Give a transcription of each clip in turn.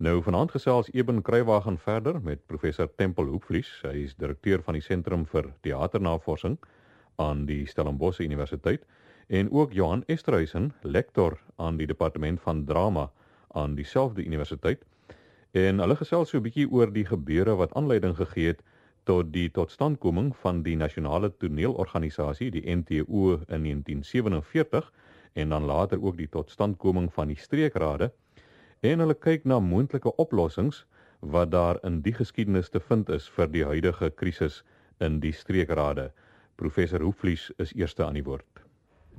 Nou vanaand gesels Eben Kruiwagen verder met professor Tempel Hoopvlies. Hy is direkteur van die Sentrum vir Teaternavorsing aan die Stellenbosch Universiteit en ook Johan Esterhuizen, lektor aan die departement van drama aan dieselfde universiteit. En hulle gesels so 'n bietjie oor die gebeure wat aanleiding gegee het tot die totstandkoming van die nasionale toneelorganisasie, die NTO in 1947 en dan later ook die totstandkoming van die streekrade en hulle kyk na moontlike oplossings wat daar in die geskiedenis te vind is vir die huidige krisis in die streekrade. Professor Hoeflies is eerste aan die woord.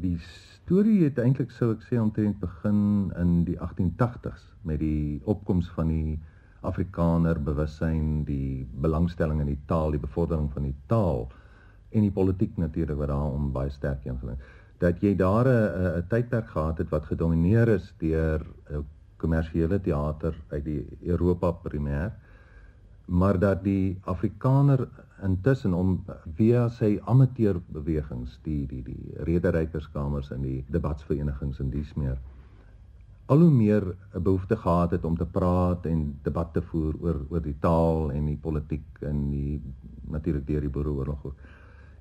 Die storie het eintlik sou ek sê omtrent begin in die 1880s met die opkoms van die Afrikaner bewussyn, die belangstelling in die taal, die bevordering van die taal en die politiek natuurlik wat daarom baie sterk ingebring het. Dat jy daar 'n tydperk gehad het wat gedomeineer is deur 'n kommersiële teater uit die Europa primêr, maar dat die Afrikaner intussen om via sy amateurbewegings, die die die rederykerskamers en die debatsverenigings en dies meer al hoe meer 'n behoefte gehad het om te praat en debat te voer oor oor die taal en die politiek en die natuurlik deur die boereoorlog ook.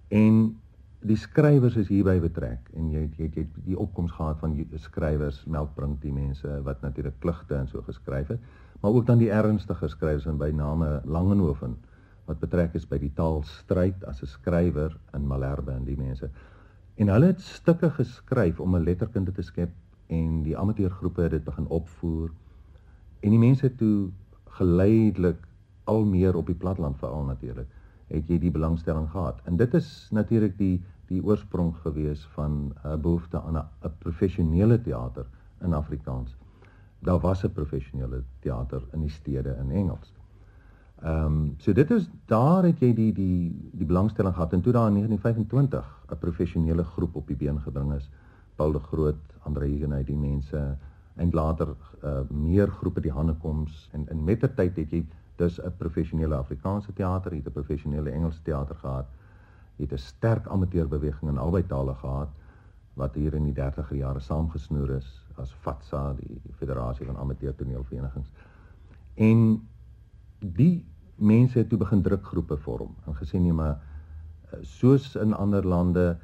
En die skrywers is hierby betrek en jy jy jy die opkoms gehad van skrywers Melkbrink die mense wat natuurlik klugte en so geskryf het, maar ook dan die ernstige skrywers en by name Langehoven wat betrek is by die taalstryd as 'n skrywer in Malherbe en die mense. En hulle het stukke geskryf om 'n letterkunde te skep en die amateurgroepe het dit begin opvoer en die mense toe geleidelik al meer op die platland veral natuurlik het jy die belangstelling gehad en dit is natuurlik die die oorsprong gewees van 'n behoefte aan 'n professionele teater in Afrikaans. Daar was 'n professionele teater in die stede in Engels. Ehm um, so dit is daar het jy die die die belangstelling gehad en toe daar in 1925 'n professionele groep op die been gebring is. Paul de Groot, Andre Hugenay, die mense en later uh, meer groepe die Hannekoms en in mettertyd het jy dus 'n professionele Afrikaanse teater, het 'n professionele Engelse teater gehad. Het 'n sterk amateurbeweging in albei tale gehad wat hier in die 30er jare saamgesnoer is as FATSA, die Federasie van Amateur Toneelverenigings. En die mense het toe begin drukgroepe vorm en gesê nee maar eh, soos in ander lande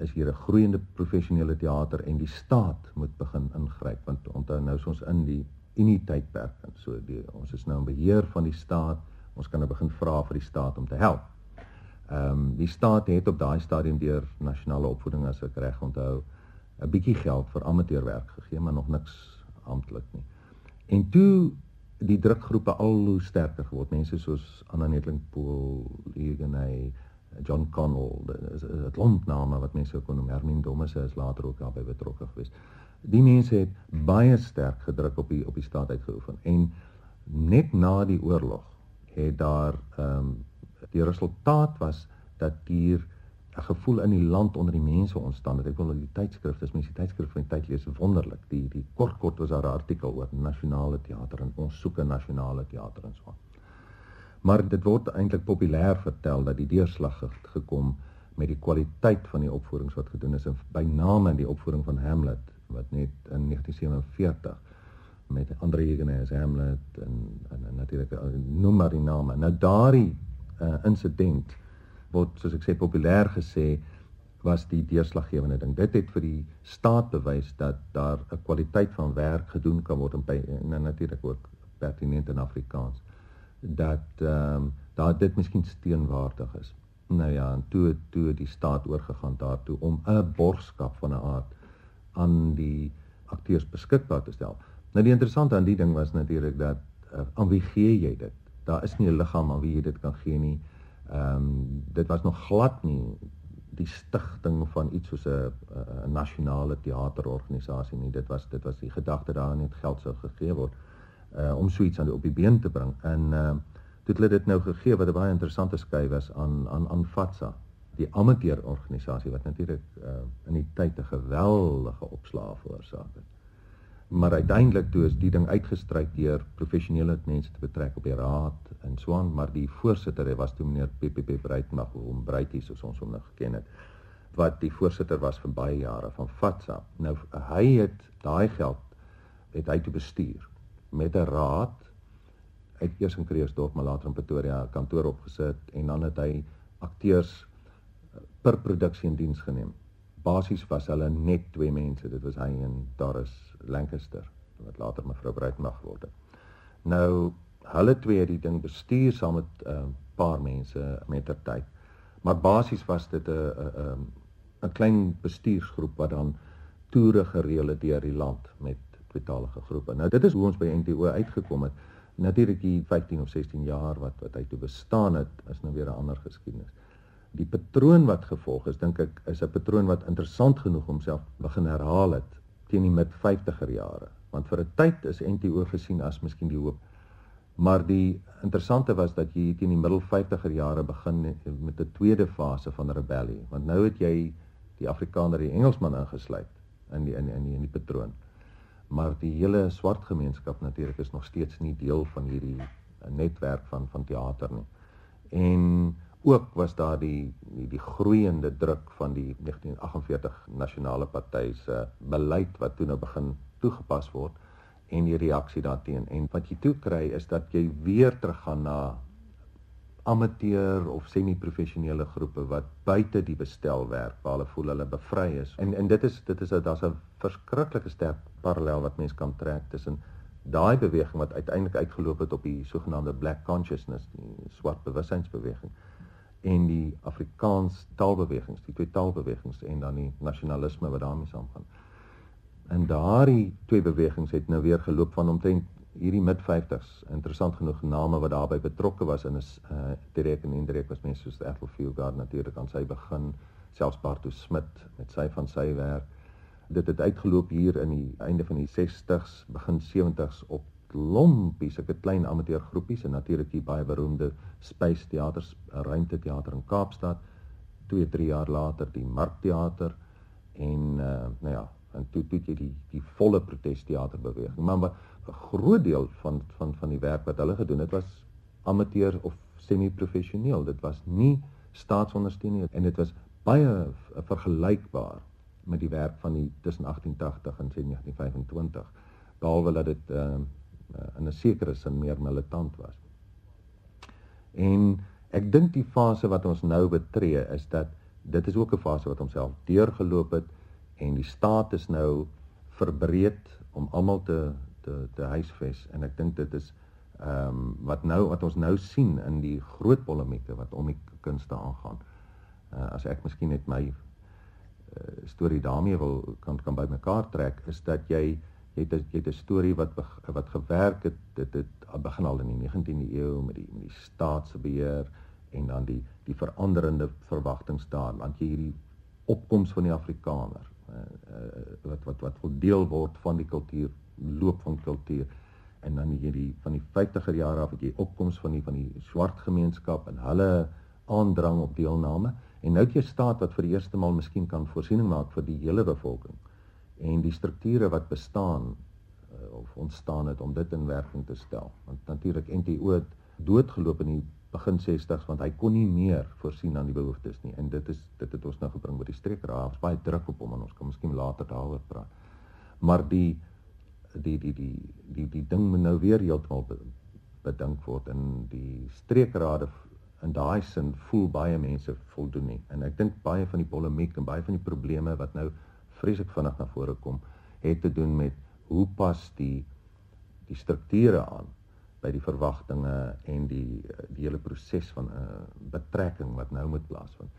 is hier 'n groeiende professionele teater en die staat moet begin ingryp want onthou nou is ons in die unitydperk en so die ons is nou in beheer van die staat ons kan nou begin vra vir die staat om te help. Ehm um, die staat het op daai stadium deur nasionale opvoeding as ek reg onthou 'n bietjie geld vir amateurwerk gegee maar nog niks amptelik nie. En toe die drukgroepe al hoe sterker geword mense soos Anna Netling Pool, Hugenay, John Connell, dit lontname wat mense kon noem Hermine Dommese is later ook daarbey betrokke gewees. Die mense het baie sterk gedruk op die op die staat uitgeoefen en net na die oorlog het daar ehm um, die resultaat was dat hier 'n gevoel in die land onder die mense ontstaan het. Ek wil die tydskrifte, as mense die tydskrifte van die tyd lees, wonderlik. Die die kort kort was daar 'n artikel oor nasionale teater en ons soek 'n nasionale teater en so aan. Maar dit word eintlik populêr vertel dat die deurslag gekom met die kwaliteit van die opvoerings wat gedoen is en by name in die opvoering van Hamlet wat net in 1947 met Andre Hugenay as Hamlet en en, en natuurlik eh, noem maar die name. Nou daardie uh, insident word soos ek sê populêr gesê was die deurslaggewende ding. Dit het vir die staat bewys dat daar 'n kwaliteit van werk gedoen kan word en, by, en natuurlik ook pertinent in Afrikaans dat ehm um, daar dit miskien steenwaardig is. Nou ja, en toe toe die staat oorgegaan daartoe om 'n borgskap van 'n aard aan die akteurs beskikbaar te stel. Nou die interessante aan die ding was natuurlik dat uh, aan wie gee jy dit? Daar is nie 'n liggaam aan wie jy dit kan gee nie. Ehm um, dit was nog glad nie die stigting van iets soos 'n nasionale teaterorganisasie nie. Dit was dit was die gedagte daar net geld sou gegee word uh om so iets aan die op die been te bring. En uh dit het dit nou gegee wat 'n baie interessante skei was aan aan aan FATSA, die amateurorganisasie wat natuurlik uh in die tyd 'n geweldige opslaaf veroorsaak het. Maar uiteindelik toe is die ding uitgestryk deur professionele mense te betrek op die raad en so aan, maar die voorsitter was toe meneer PPP Breitmag, hom Breities soos ons hom nou geken het, wat die voorsitter was vir baie jare van FATSA. Nou hy het daai geld het hy te bestuur met 'n raad uit eers in Kreeusdorp maar later in Pretoria kantoor opgesit en dan het hy akteurs eh, per produksie in diens geneem. Basies was hulle net twee mense, dit was hy en Doris Lancaster wat later mevrou Breitmag geword het. Nou hulle twee het die ding bestuur saam met 'n uh, paar mense met ter tyd. Maar basies was dit 'n 'n 'n klein bestuursgroep wat dan toere gereël het deur die land met tweetalige groepe. Nou dit is hoe ons by NTO uitgekom het. Natuurlik die 15 of 16 jaar wat wat hy toe bestaan het, is nou weer 'n ander geskiedenis. Die patroon wat gevolg is, dink ek, is 'n patroon wat interessant genoeg homself begin herhaal het teen die mid 50er jare. Want vir 'n tyd is NTO gesien as miskien die hoop. Maar die interessante was dat jy teen die middel 50er jare begin met 'n tweede fase van rebellie, want nou het jy die Afrikaner, die Engelsman ingesluit in die in in die, in die patroon maar die hele swart gemeenskap natuurlik is nog steeds nie deel van hierdie netwerk van van teater nie. En ook was daar die die, die groeiende druk van die 1948 nasionale party se beleid wat toe nou begin toegepas word en die reaksie daarteen en wat jy toe kry is dat jy weer teruggaan na amateur of semi-professionele groepe wat buite die bestel werk waar hulle voel hulle bevry is. En en dit is dit is daar's 'n verskriklike sterk parallel wat mense kan trek tussen daai beweging wat uiteindelik uitgeloop het op die sogenaamde black consciousness, die swart bewussynsbeweging en die Afrikaans taalbewegings, die twee taalbewegings en dan die nasionalisme wat daarmee saamgaan. En daardie twee bewegings het nou weer geloop van omtrent hierdie mid 50s interessant genoeg name wat daarbey betrokke was in is uh direk en indirek was mense soos Ethel Fieldgard natuurlik aan sy begin selfs Bartu Smit met sy van sy werk dit het uitgeloop hier in die einde van die 60s begin 70s op lompies ek het klein amateur groepies en natuurlik die baie beroemde Space Theaters ruimte teater in Kaapstad 2 3 jaar later die Markteater en uh nou ja en toe toe jy die die volle protesteater beweging maar 'n groot deel van van van die werk wat hulle gedoen het was amateur of semi-professioneel. Dit was nie staatsondersteuning en dit was baie vergelykbaar met die werk van die tussen 1880 en 1925 behalwe dat dit uh, in 'n sekere sin meer militant was. En ek dink die fase wat ons nou betree is dat dit is ook 'n fase wat homself deurgeloop het en die staat is nou verbreed om almal te te te huisves en ek dink dit is ehm um, wat nou wat ons nou sien in die groot polemieke wat om die kunste aangaan. Uh, as ek miskien net my uh, storie daarmee wil kan kan bymekaar trek is dat jy jy het jy het 'n storie wat wat gewerk het dit het begin al in die 19de eeu met die met die staatsbeheer en dan die die veranderende verwagtinge daar want jy hierdie opkoms van die Afrikaner uh, uh, wat wat wat wil deel word van die kultuur loop van kultuur en dan hierdie van die 50er jare af het jy opkoms van die van die swart gemeenskap en hulle aandrang op deelname en nou het jy staat wat vir die eerste maal miskien kan voorsiening maak vir die hele bevolking en die strukture wat bestaan uh, of ontstaan het om dit in werking te stel. Want natuurlik NTO het doodgeloop in die begin 60s want hy kon nie meer voorsien aan die behoeftes nie. En dit is dit het ons nou gebring by die streekraad baie druk op hom en ons kan miskien later daaroor praat. Maar die die die die die die ding moet nou weer heeltemal bedink word in die streekrade in daai sin voel baie mense voldoen nie. En ek dink baie van die polemiek en baie van die probleme wat nou vreeslik vinnig na vore kom het te doen met hoe pas die die strukture aan by die verwagtinge en die die hele proses van 'n uh, betrekking wat nou moet plaasvind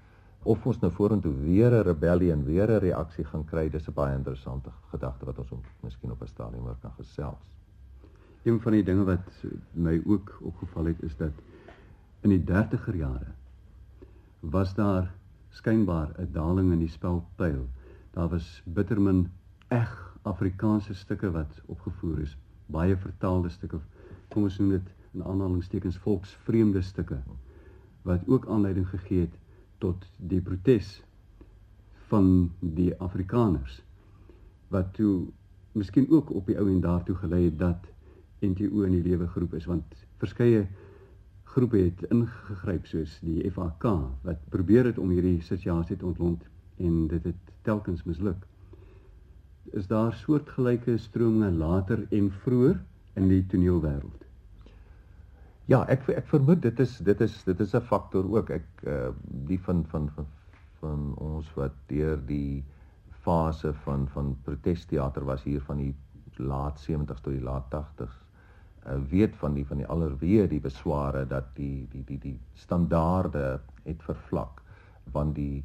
of ons nou vorentoe weer 'n rebellie en weer 'n reaksie gaan kry, dis 'n baie interessante gedagte wat ons op, miskien op 'n stadium oor kan gesels. Een van die dinge wat my ook opgeval het is dat in die 30er jare was daar skynbaar 'n daling in die spelpyl. Daar was bittermin eg Afrikaanse stukke wat opgevoer is, baie vertaalde stukke. Kom ons noem dit in aanhalingstekens volksvreemde stukke wat ook aanleiding gegee het tot die protes van die Afrikaners wat toe miskien ook op die ou en daartoe gelei het dat NTO in die lewe geroep is want verskeie groepe het ingegryp soos die FAK wat probeer het om hierdie situasie te ontlont en dit het telkens misluk. Is daar soortgelyke strominge later en vroeër in die toneelwêreld? Ja, ek ek vermoed dit is dit is dit is 'n faktor ook. Ek uh die van van van van ons wat deur die fase van van protesteater was hier van die laat 70s tot die laat 80s uh, weet van die van die allerweë die besware dat die die die die standaarde het vervlak want die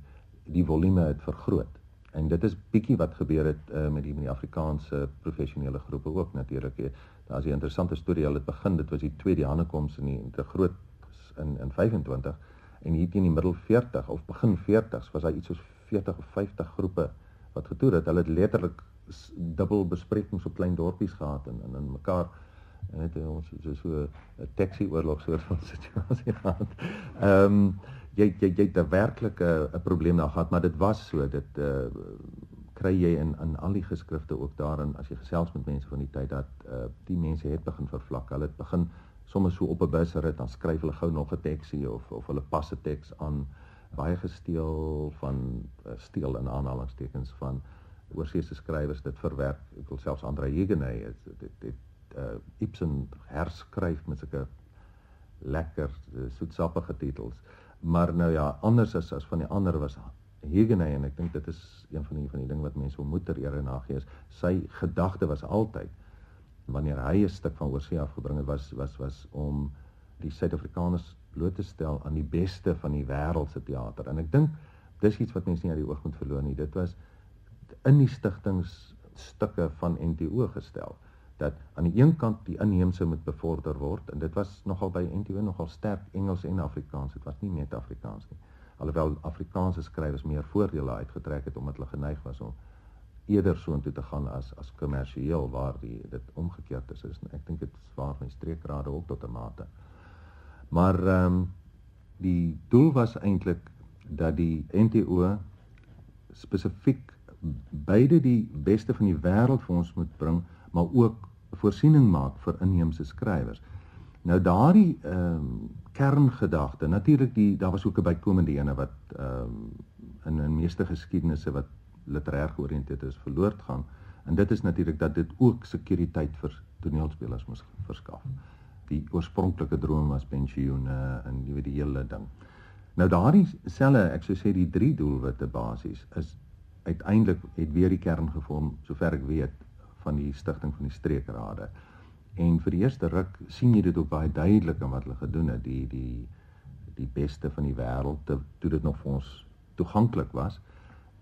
die volume het vergroot. En dit is bietjie wat gebeur het uh, met die met die Afrikaanse professionele groepe ook natuurlik. Daar's 'n interessante storie. Hulle het begin, dit was die tweede aankoms in die te groot in in 25 en hier teen die middel 40 of begin 40s was daar iets soos 40 of 50 groepe wat getoer het. Hulle het letterlik dubbel besprekings op klein dorpies gehad en in in mekaar en het ons so so 'n taxi oorlog soort van situasie gehad. Ehm um, jy jy jy het werklik 'n probleem daar gehad, maar dit was so dit uh kry jy in in al die geskrifte ook daarin as jy gesels met mense van die tyd dat uh die mense het begin vervlak. Hulle het begin sommer so op 'n bus ry dan skryf hulle gou nog 'n teksie of of hulle pas 'n teks aan baie gesteel van uh, steel in aanhalingstekens van oorseese skrywers dit verwerk. Ek wil selfs Andre Hugenay het dit dit uh Ibsen herskryf met sulke lekker uh, soetsappige titels. Maar nou ja, anders as as van die ander was Hugenay en ek dink dit is een van die van die ding wat mense moet ter ere nagee is sy gedagte was altyd wanneer hy 'n stuk van oorsee afgebring het was was was om die Suid-Afrikaners bloot te stel aan die beste van die wêreld se teater en ek dink dis iets wat mense nie uit die oog moet verloor nie. Dit was in die stigtingsstukke van NTO gestel dat aan die een kant die inheemse moet bevorder word en dit was nogal by NTO nogal sterk Engels en Afrikaans dit was nie net Afrikaans nie. Alhoewel Afrikaanse skrywers meer voordele uitgetrek het omdat hulle geneig was om eerder soontoe te gaan as as kommersieel waar die dit omgekeerd is, is ek dink dit is waar van streekrade ook tot 'n mate. Maar ehm um, die doel was eintlik dat die NTO spesifiek beide die beste van die wêreld vir ons moet bring maar ook voorsiening maak vir inheemse skrywers. Nou daardie ehm um, kerngedagte, natuurlik die daar was ook 'n bykomende ene wat ehm um, in in meeste geskiedenisse wat literêr georiënteerd is verloor gaan en dit is natuurlik dat dit ook sekuriteit vir toneelspelers moes verskaf. Die oorspronklike droom was pensioene en jy weet die hele ding. Nou daardie selle, ek sou sê die drie doelwitte basies is uiteindelik het weer die kern gevorm sover ek weet van die stigting van die streekrade. En vir die eerste ruk sien jy dit ook baie duidelik in wat hulle gedoen het, die die die beste van die wêreld toe dit nog vir ons toeganklik was.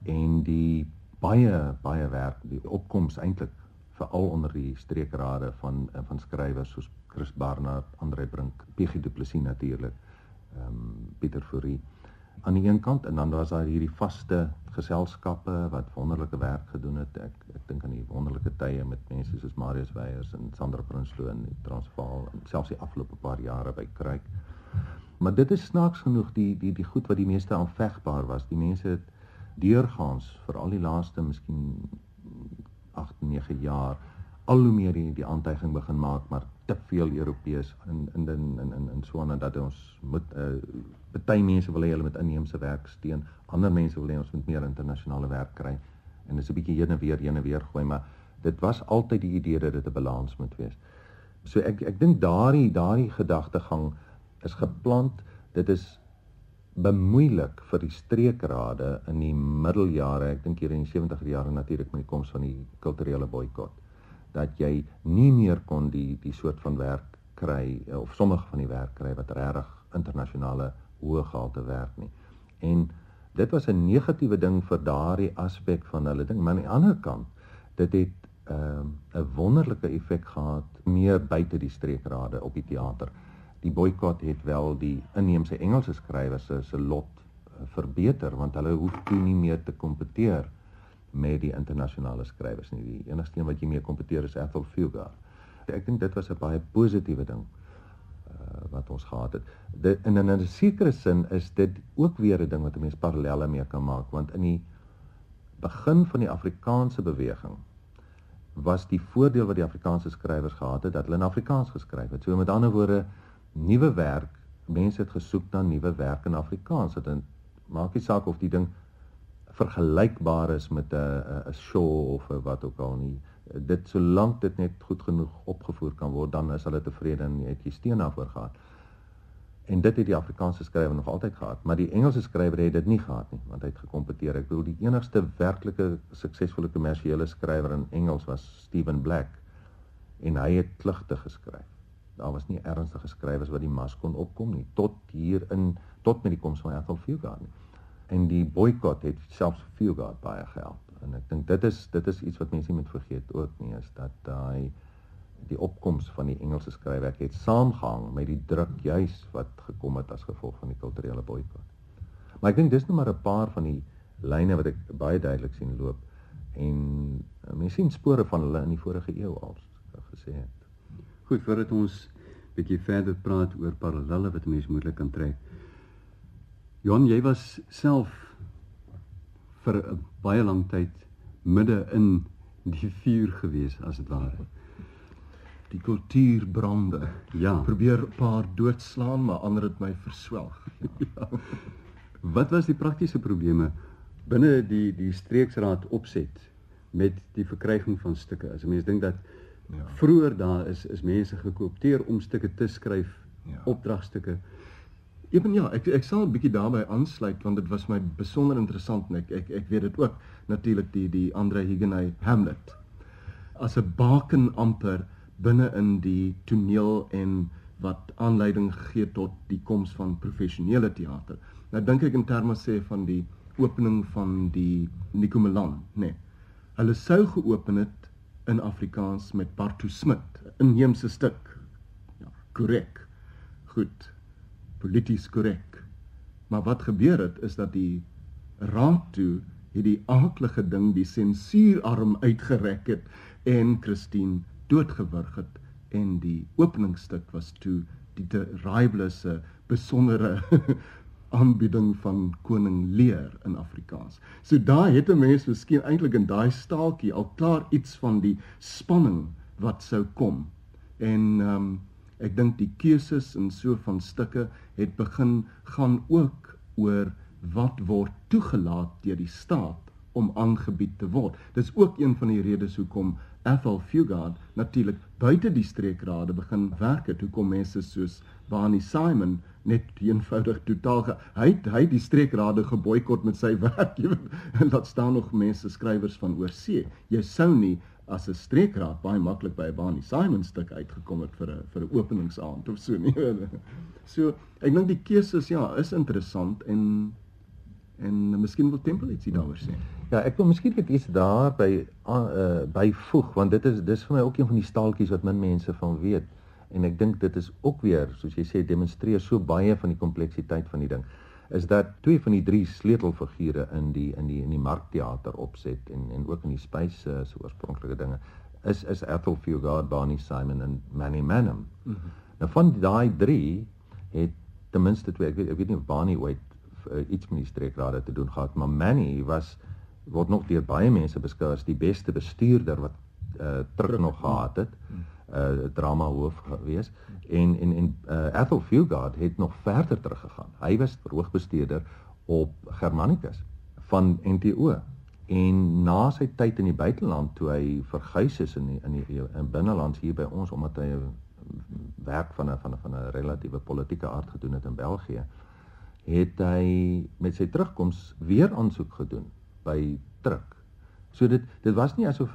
En die baie baie werk die opkoms eintlik veral onder die streekrade van van skrywers soos Chris Barnard, Andre Brink, PG Du Plessis natuurlik, ehm um, Pieter Fourie aan die een kant en dan was daar hierdie vaste geselskappe wat wonderlike werk gedoen het. Ek ek dink aan die wonderlike tye met mense soos Marius Weyers en Sandra Prinsloo in Transvaal en selfs die afgelope paar jare by Kruik. Maar dit is snaaks genoeg die die die goed wat die meeste aanvegbaar was. Die mense het deurgaans vir al die laaste miskien 8, 9 jaar al hoe meer die, die aantuiging begin maak maar te veel Europeërs in in in in in, in so 'n dat ons moet uh, Party mense wil hê hulle moet inheemse werk steun, ander mense wil hê ons moet meer internasionale werk kry. En dis 'n bietjie heen en weer, heen en weer gooi, maar dit was altyd die idee dat dit 'n balans moet wees. So ek ek dink daardie daardie gedagtegang is geplant. Dit is bemoeilik vir die streekrade in die middeljare, ek dink hier in die 70er jare natuurlik met die koms van die kulturele boikot, dat jy nie meer kon die die soort van werk kry of sommige van die werk kry wat regtig internasionale hoë gehalte werk nie. En dit was 'n negatiewe ding vir daardie aspek van hulle ding, maar aan die ander kant, dit het 'n uh, 'n wonderlike effek gehad meer buite die streekrade op die teater. Die boikot het wel die inheemse Engelse skrywers se lot uh, verbeter want hulle hoef toe nie meer te kompeteer met die internasionale skrywers nie. Die enigste een wat jy mee kompeteer is Ethel Fugard. Ek dink dit was 'n baie positiewe ding uh, wat ons gehad het. Dit in 'n sekere sin is dit ook weer 'n ding wat 'n mens parallelle mee kan maak want in die begin van die Afrikaanse beweging was die voordeel wat die Afrikaanse skrywers gehad het dat hulle in Afrikaans geskryf het. So met ander woorde nuwe werk, mense het gesoek na nuwe werk in Afrikaans. Dit maak nie saak of die ding vergelykbaar is met 'n 'n show of wat ook al nie. dit solank dit net goed genoeg opgevoer kan word, dan is hulle tevrede en het jy steen daarvoor gehad. En dit het die Afrikaanse skrywer nog altyd gehad, maar die Engelse skrywer het dit nie gehad nie, want hy het gekompeteer. Ek bedoel die enigste werklike suksesvolle kommersiële skrywer in Engels was Stephen Black en hy het klugte geskryf. Daar was nie ernstige skrywers wat die mas kon opkom nie tot hier in tot met die koms van Ethel Fugard nie. En die boikot het selfs Fugard baie gehelp. En ek dink dit is dit is iets wat mense nie moet vergeet ook nie is dat daai die opkoms van die Engelse skryfwerk het saamgehang met die druk juis wat gekom het as gevolg van die kulturele boikot. Maar ek dink dis nou maar 'n paar van die lyne wat ek baie duidelik sien loop en uh, mense sien spore van hulle in die vorige eeu al gesê het. Goed, voordat ons bietjie verder praat oor parallelle wat mense moontlik kan trek. Johan, jy was self vir 'n baie lang tyd midde in die vuur gewees as dit ware die kultuurbrande. Ja. Probeer 'n paar doodslaan, maar ander het my verswelg. ja. Wat was die praktiese probleme binne die die streeksraad opset met die verkryging van stukke? As 'n mens dink dat ja. vroeër daar is is mense gekoopteer om stukke te skryf, ja. opdragstukke. Ewen ja, ek ek sal 'n bietjie daarbey aansluit want dit was my besonder interessant en ek ek ek weet dit ook natuurlik die die Andre Higenay Hamlet as 'n baken amper binne in die toneel en wat aanleiding gee tot die koms van professionele teater. Nou dink ek in terme sê van die opening van die Nico Milan, nê. Nee. Hulle sou geopen het in Afrikaans met Bartu Smit, 'n inheemse stuk. Ja, korrek. Goed. Polities korrek. Maar wat gebeur het is dat die raad toe het die aaklige ding die sensuurarm uitgerek het en Christine doodgewurg het en die openingstuk was toe die raaiblose besondere aanbieding van koning Lear in Afrikaans. So daai het 'n mens miskien eintlik in daai staaltjie al klaar iets van die spanning wat sou kom. En ehm um, ek dink die keuses en so van stukke het begin gaan ook oor wat word toegelaat deur die staat om aangebied te word. Dis ook een van die redes hoekom Ethel Fugard natuurlik buite die streekrade begin werk het. Hoekom mense soos Barney Simon net eenvoudig totaal ge, hy hy die streekrade geboikot met sy werk. Jy weet, en dat staan nog mense skrywers van oorsee. Jy sou nie as 'n streekraad baie maklik by 'n Barney Simon stuk uitgekom het vir 'n vir 'n openingsaand of so nie. So, ek dink die keuses ja, is interessant en en miskien wil Tempel ietsie daaroor sê. Ja, ek wil miskien net iets daar by uh byvoeg want dit is dis vir my ook een van die staaltjies wat min mense van weet en ek dink dit is ook weer soos jy sê demonstreer so baie van die kompleksiteit van die ding is dat twee van die drie sleutelfigure in die in die in die markteater opset en en ook in die spys uh, so oorspronklike dinge is is Ethel Fugard, Barney Simon en Manny Manham. Mm -hmm. Nou van daai drie het ten minste twee ek weet ek weet nie of Barney ooit uh, iets met die streekrade te doen gehad, maar Manny was word nog deur baie mense beskou as die beste bestuurder wat uh terug nog gehad het. Uh drama hoof gewees en en en uh Ethel Fugard het nog verder teruggegaan. Hy was verhoogbestuurder op Germanicus van NTO en na sy tyd in die buiteland toe hy verhuis is in die, in die in binneland hier by ons omdat hy werk van 'n van 'n van 'n relatiewe politieke aard gedoen het in België het hy met sy terugkoms weer aansoek gedoen by druk. So dit dit was nie asof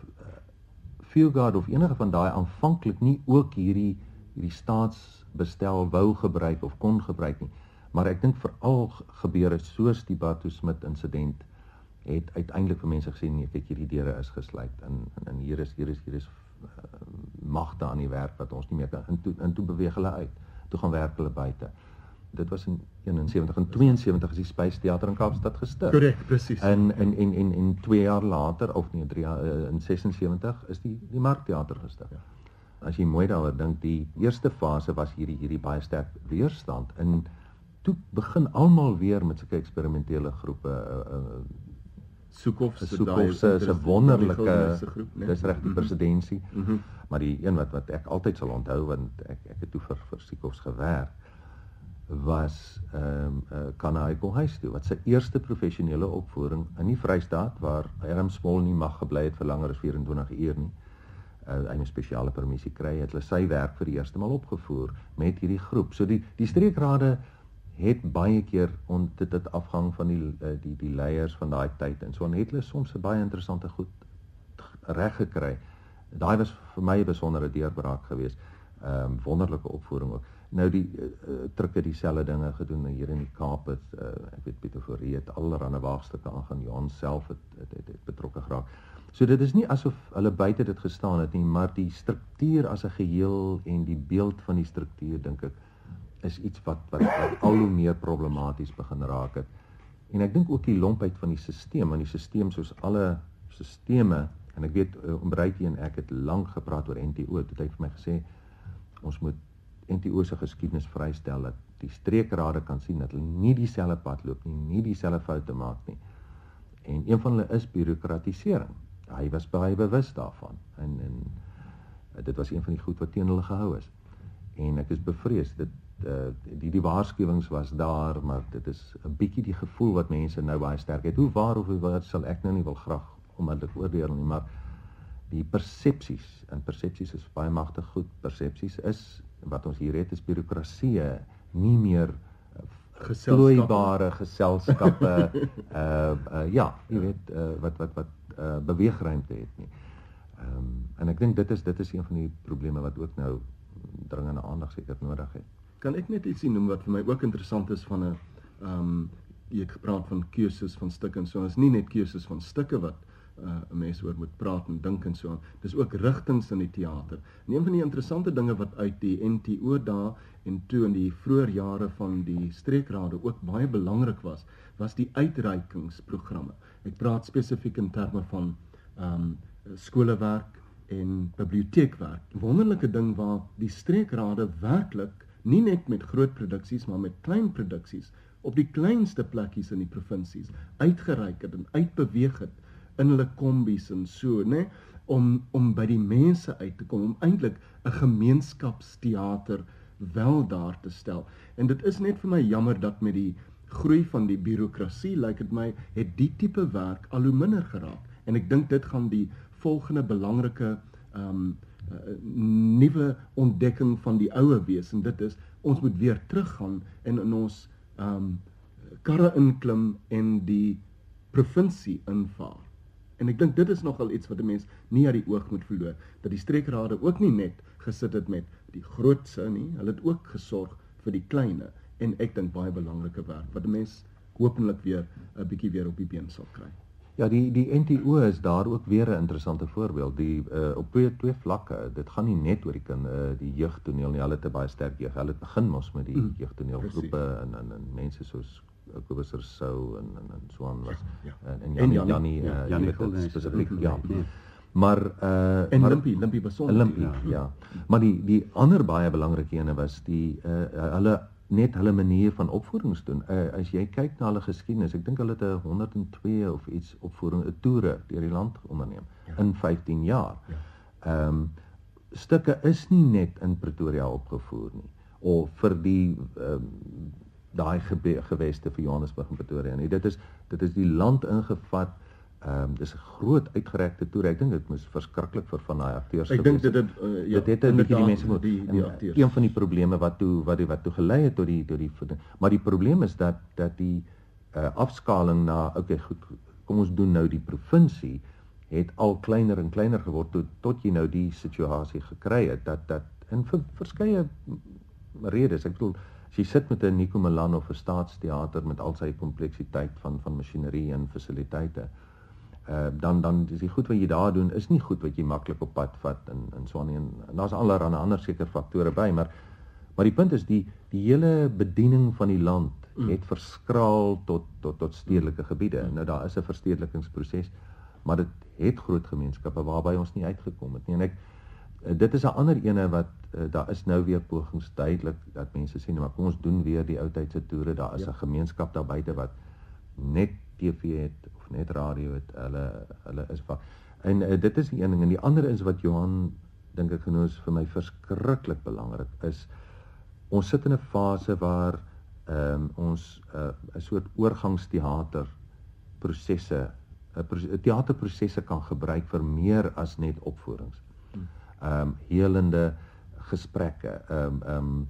Fieldguard of enige van daai aanvanklik nie ook hierdie hierdie staatsbestel wou gebruik of kon gebruik nie. Maar ek dink veral gebeure soos die Batu Smit insident het uiteindelik vir mense gesê nee, kyk hierdie deure is gesluit en en, en hier is hier is hier is uh, magte aan die werk wat ons nie meer kan in toe in toe beweeg hulle uit. Toe gaan werk hulle buite dit was in 71 en 72 is die Space Theater in Kaapstad gestig. Korrek, presies. En en en en en 2 jaar later of nee 3 jaar uh, in 76 is die die Markteater gestig. Ja. As jy mooi daaroor dink, die eerste fase was hierdie hierdie baie sterk weerstand in toe begin almal weer met sulke eksperimentele groepe uh, uh, Soekhof se Soekhof se se wonderlike nee. dis reg die mhm. presidentsie. Mm -hmm. Maar die een wat wat ek altyd sal onthou want ek ek het toe vir vir Soekhofs gewerk was ehm um, uh, Kanaiko huis toe wat sy eerste professionele opvoering in die Vrystaat waar Erm Smol nie mag gebly het vir langer as 24 uur nie uh, hy 'n spesiale permissie kry, het hulle sy werk vir die eerste maal opgevoer met hierdie groep. So die die streekrade het baie keer on dit dit afhang van die uh, die die leiers van daai tyd en so het hulle soms baie interessante goed reg gekry. Daai was vir my 'n besondere deurbraak geweest. Ehm um, wonderlike opvoering ook. Nou die uh, trukke dieselfde dinge gedoen hier in die Kaap het uh, ek weet Pieter Fourie het allerlei waagstukke aangaan Johan self het het, het, het betrokke geraak. So dit is nie asof hulle buite dit gestaan het nie, maar die struktuur as 'n geheel en die beeld van die struktuur dink ek is iets wat wat, wat al hoe meer problematies begin raak het. En ek dink ook die lompheid van die stelsel, want die stelsel soos alle stelsels en ek weet uh, Ombreitjie en ek het lank gepraat oor NTO, dit het vir my gesê ons moet NTO se geskiedenis vrystel dat die streekrade kan sien dat hulle nie dieselfde pad loop nie, nie dieselfde foute maak nie. En een van hulle is bureaukratisering. Hy was baie bewus daarvan en en dit was een van die goed wat teen hulle gehou is. En ek is bevrees dit uh, die die waarskuwings was daar, maar dit is 'n bietjie die gevoel wat mense nou baie sterk het. Hoe waar of hoe wat sal ek nou nie wil graag onmiddellik oordeel nie, maar die persepsies en persepsies is baie magtig goed. Persepsies is wat ons hier het is bureaukrasie, nie meer eh, geselskapbare geselskappe uh uh ja, jy weet uh, wat wat wat uh beweegruimte het nie. Ehm um, en ek dink dit is dit is een van die probleme wat ook nou dringende aandag seker nodig het. Kan ek net ietsie noem wat vir my ook interessant is van 'n ehm um, jy het gepraat van keuses van stukke en so. Ons nie net keuses van stukke wat uh, 'n mens oor moet praat en dink en so aan. Dis ook rigtings in die teater. En een van die interessante dinge wat uit die NTO daar en toe in die vroeë jare van die streekrade ook baie belangrik was, was die uitreikingsprogramme. Ek praat spesifiek in terme van ehm um, skoolwerk en biblioteekwerk. Wonderlike ding waar die streekrade werklik nie net met groot produksies maar met klein produksies op die kleinste plekkies in die provinsies uitgereik het en uitbeweeg het in hulle kombies en so, nê, om om by die mense uit te kom, om eintlik 'n gemeenskapsteater wel daar te stel. En dit is net vir my jammer dat met die groei van die birokrasie, lyk like dit my, het die tipe werk al hoe minder geraak. En ek dink dit gaan die volgende belangrike ehm um, uh, nuwe ontdekking van die oue wees en dit is ons moet weer teruggaan en in ons ehm um, karre inklim en die provinsie invaar. En ek dink dit is nogal iets wat 'n mens nie uit die oog moet verloor dat die streekrade ook nie net gesit het met die grootse nie, hulle het ook gesorg vir die kleine en ek dink baie belangrike werk wat 'n mens hopelik weer 'n bietjie weer op die been sal kry. Ja, die die NTO is daar ook weer 'n interessante voorbeeld. Die uh, op twee twee vlakke. Dit gaan nie net oor die kind uh, die jeugtoneel nie. Hulle het 'n baie sterk jeug. Hulle het begin mos met die mm, jeugtoneelgroepe en en en mense soos Kobus Rousseau en en en so aan was ja, ja. en en Janie Janie ja, uh, Janie spesifiek ja. ja. Maar uh en Limpie Limpie besonder Limpie ja. ja. Maar die die ander baie belangrike ene was die uh hulle net hulle manier van opvoedings doen. Uh, as jy kyk na hulle geskiedenis, ek dink hulle het 'n 102 of iets opvoering 'n toere deur die land onderneem ja. in 15 jaar. Ehm ja. um, stukke is nie net in Pretoria opgevoer nie of vir die um, daai geweste vir Johannesburg en Pretoria nie. Dit is dit is die land ingevat. Ehm um, dis 'n groot uitgerekte toer. Ek dink dit moes verskriklik vir van daai akteurs Ek dink dit het uh, ja, dit het net die mense moet die die akteurs. Een van die probleme wat toe wat die wat toe gelei het tot die tot die maar die probleem is dat dat die uh, afskaling na okay goed kom ons doen nou die provinsie het al kleiner en kleiner geword tot tot jy nou die situasie gekry het dat dat in verskeie redes ek bedoel As jy sit met 'n Nico Milan of 'n staatsteater met al sy kompleksiteit van van masjinerie en fasiliteite, uh dan dan is die goed wat jy daar doen is nie goed wat jy maklik op pad vat in in Swanie en, en daar's allerlei ander seker faktore by, maar maar die punt is die die hele bediening van die land mm. het verskraal tot tot tot stedelike gebiede. Mm. Nou daar is 'n verstedelikingsproses, maar dit het groot gemeenskappe waarby ons nie uitgekom het nie. En ek uh, dit is 'n ander ene wat uh, daar is nou weer pogings duidelik dat mense sê nou maar kom ons doen weer die ou tydse toere daar is 'n ja. gemeenskap daar buite wat net TV het of net radio het hulle hulle is van en uh, dit is die een ding en die ander is wat Johan dink ek genoem is vir my verskriklik belangrik is ons sit in 'n fase waar ehm um, ons 'n uh, soort oorgangsteater prosesse 'n teaterprosesse kan gebruik vir meer as net opvoerings. Ehm um, helende gesprekke. Ehm um, ehm um,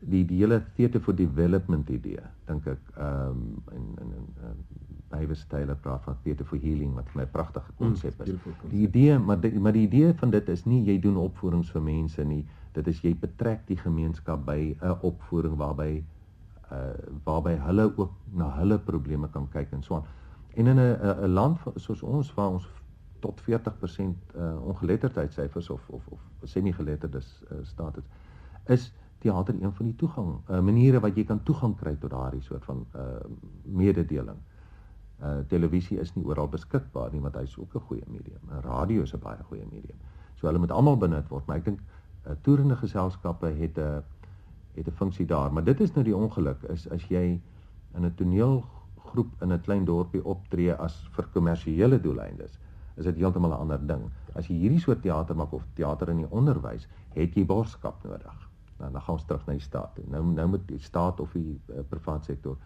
die die hele theater for development idee dink ek ehm um, in in in Bywes Taylor praat van theater for healing wat my pragtige konsep mm, is. Die idee maar die, maar die idee van dit is nie jy doen opvoerings vir mense nie. Dit is jy betrek die gemeenskap by 'n opvoering waarby uh waarby hulle ook na hulle probleme kan kyk en so aan. En in 'n 'n land soos ons waar ons tot 40% uh ongeletterdheidsyfers of of of semi-geletterdes uh, staat het, is teater een van die toegang uh, maniere wat jy kan toegang kry tot daardie soort van uh mededeling. Uh televisie is nie oral beskikbaar nie, want hy's ook 'n goeie medium. Radio is 'n baie goeie medium. So hulle moet almal benut word, maar ek dink uh, toerende geselskappe het 'n uh, het 'n funksie daar, maar dit is nou die ongeluk is as jy in 'n toneelgroep in 'n klein dorpie optree as vir kommersiële doeleindes, is dit heeltemal 'n ander ding. As jy hierdie soort teater maak of teater in die onderwys, het jy borgskap nodig. Nou dan gaan ons terug na die staat. Nou nou moet die staat of die uh, privaat sektor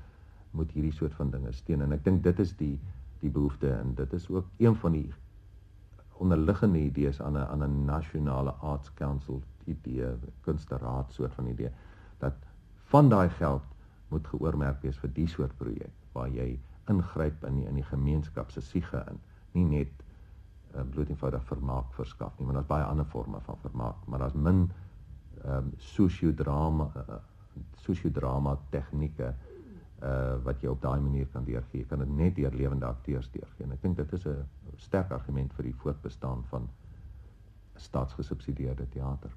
moet hierdie soort van dinge steun en ek dink dit is die die behoefte en dit is ook een van die onderliggende idees aan 'n aan 'n nasionale arts council idee, kunsteraad soort van idee dat van daai geld moet geoormerk wees vir die soort projek waar jy ingryp in die, in die gemeenskap se siege in, nie net uh, bloot eenvoudig vermaak verskaf nie, maar daar's baie ander forme van vermaak, maar daar's min ehm um, sosiodrama uh, sosiodrama tegnieke uh wat jy op daai manier kan deurgee. Jy kan dit net deur lewende akteurs deurgee. En ek dink dit is 'n sterk argument vir die voortbestaan van staatsgesubsidieerde teater.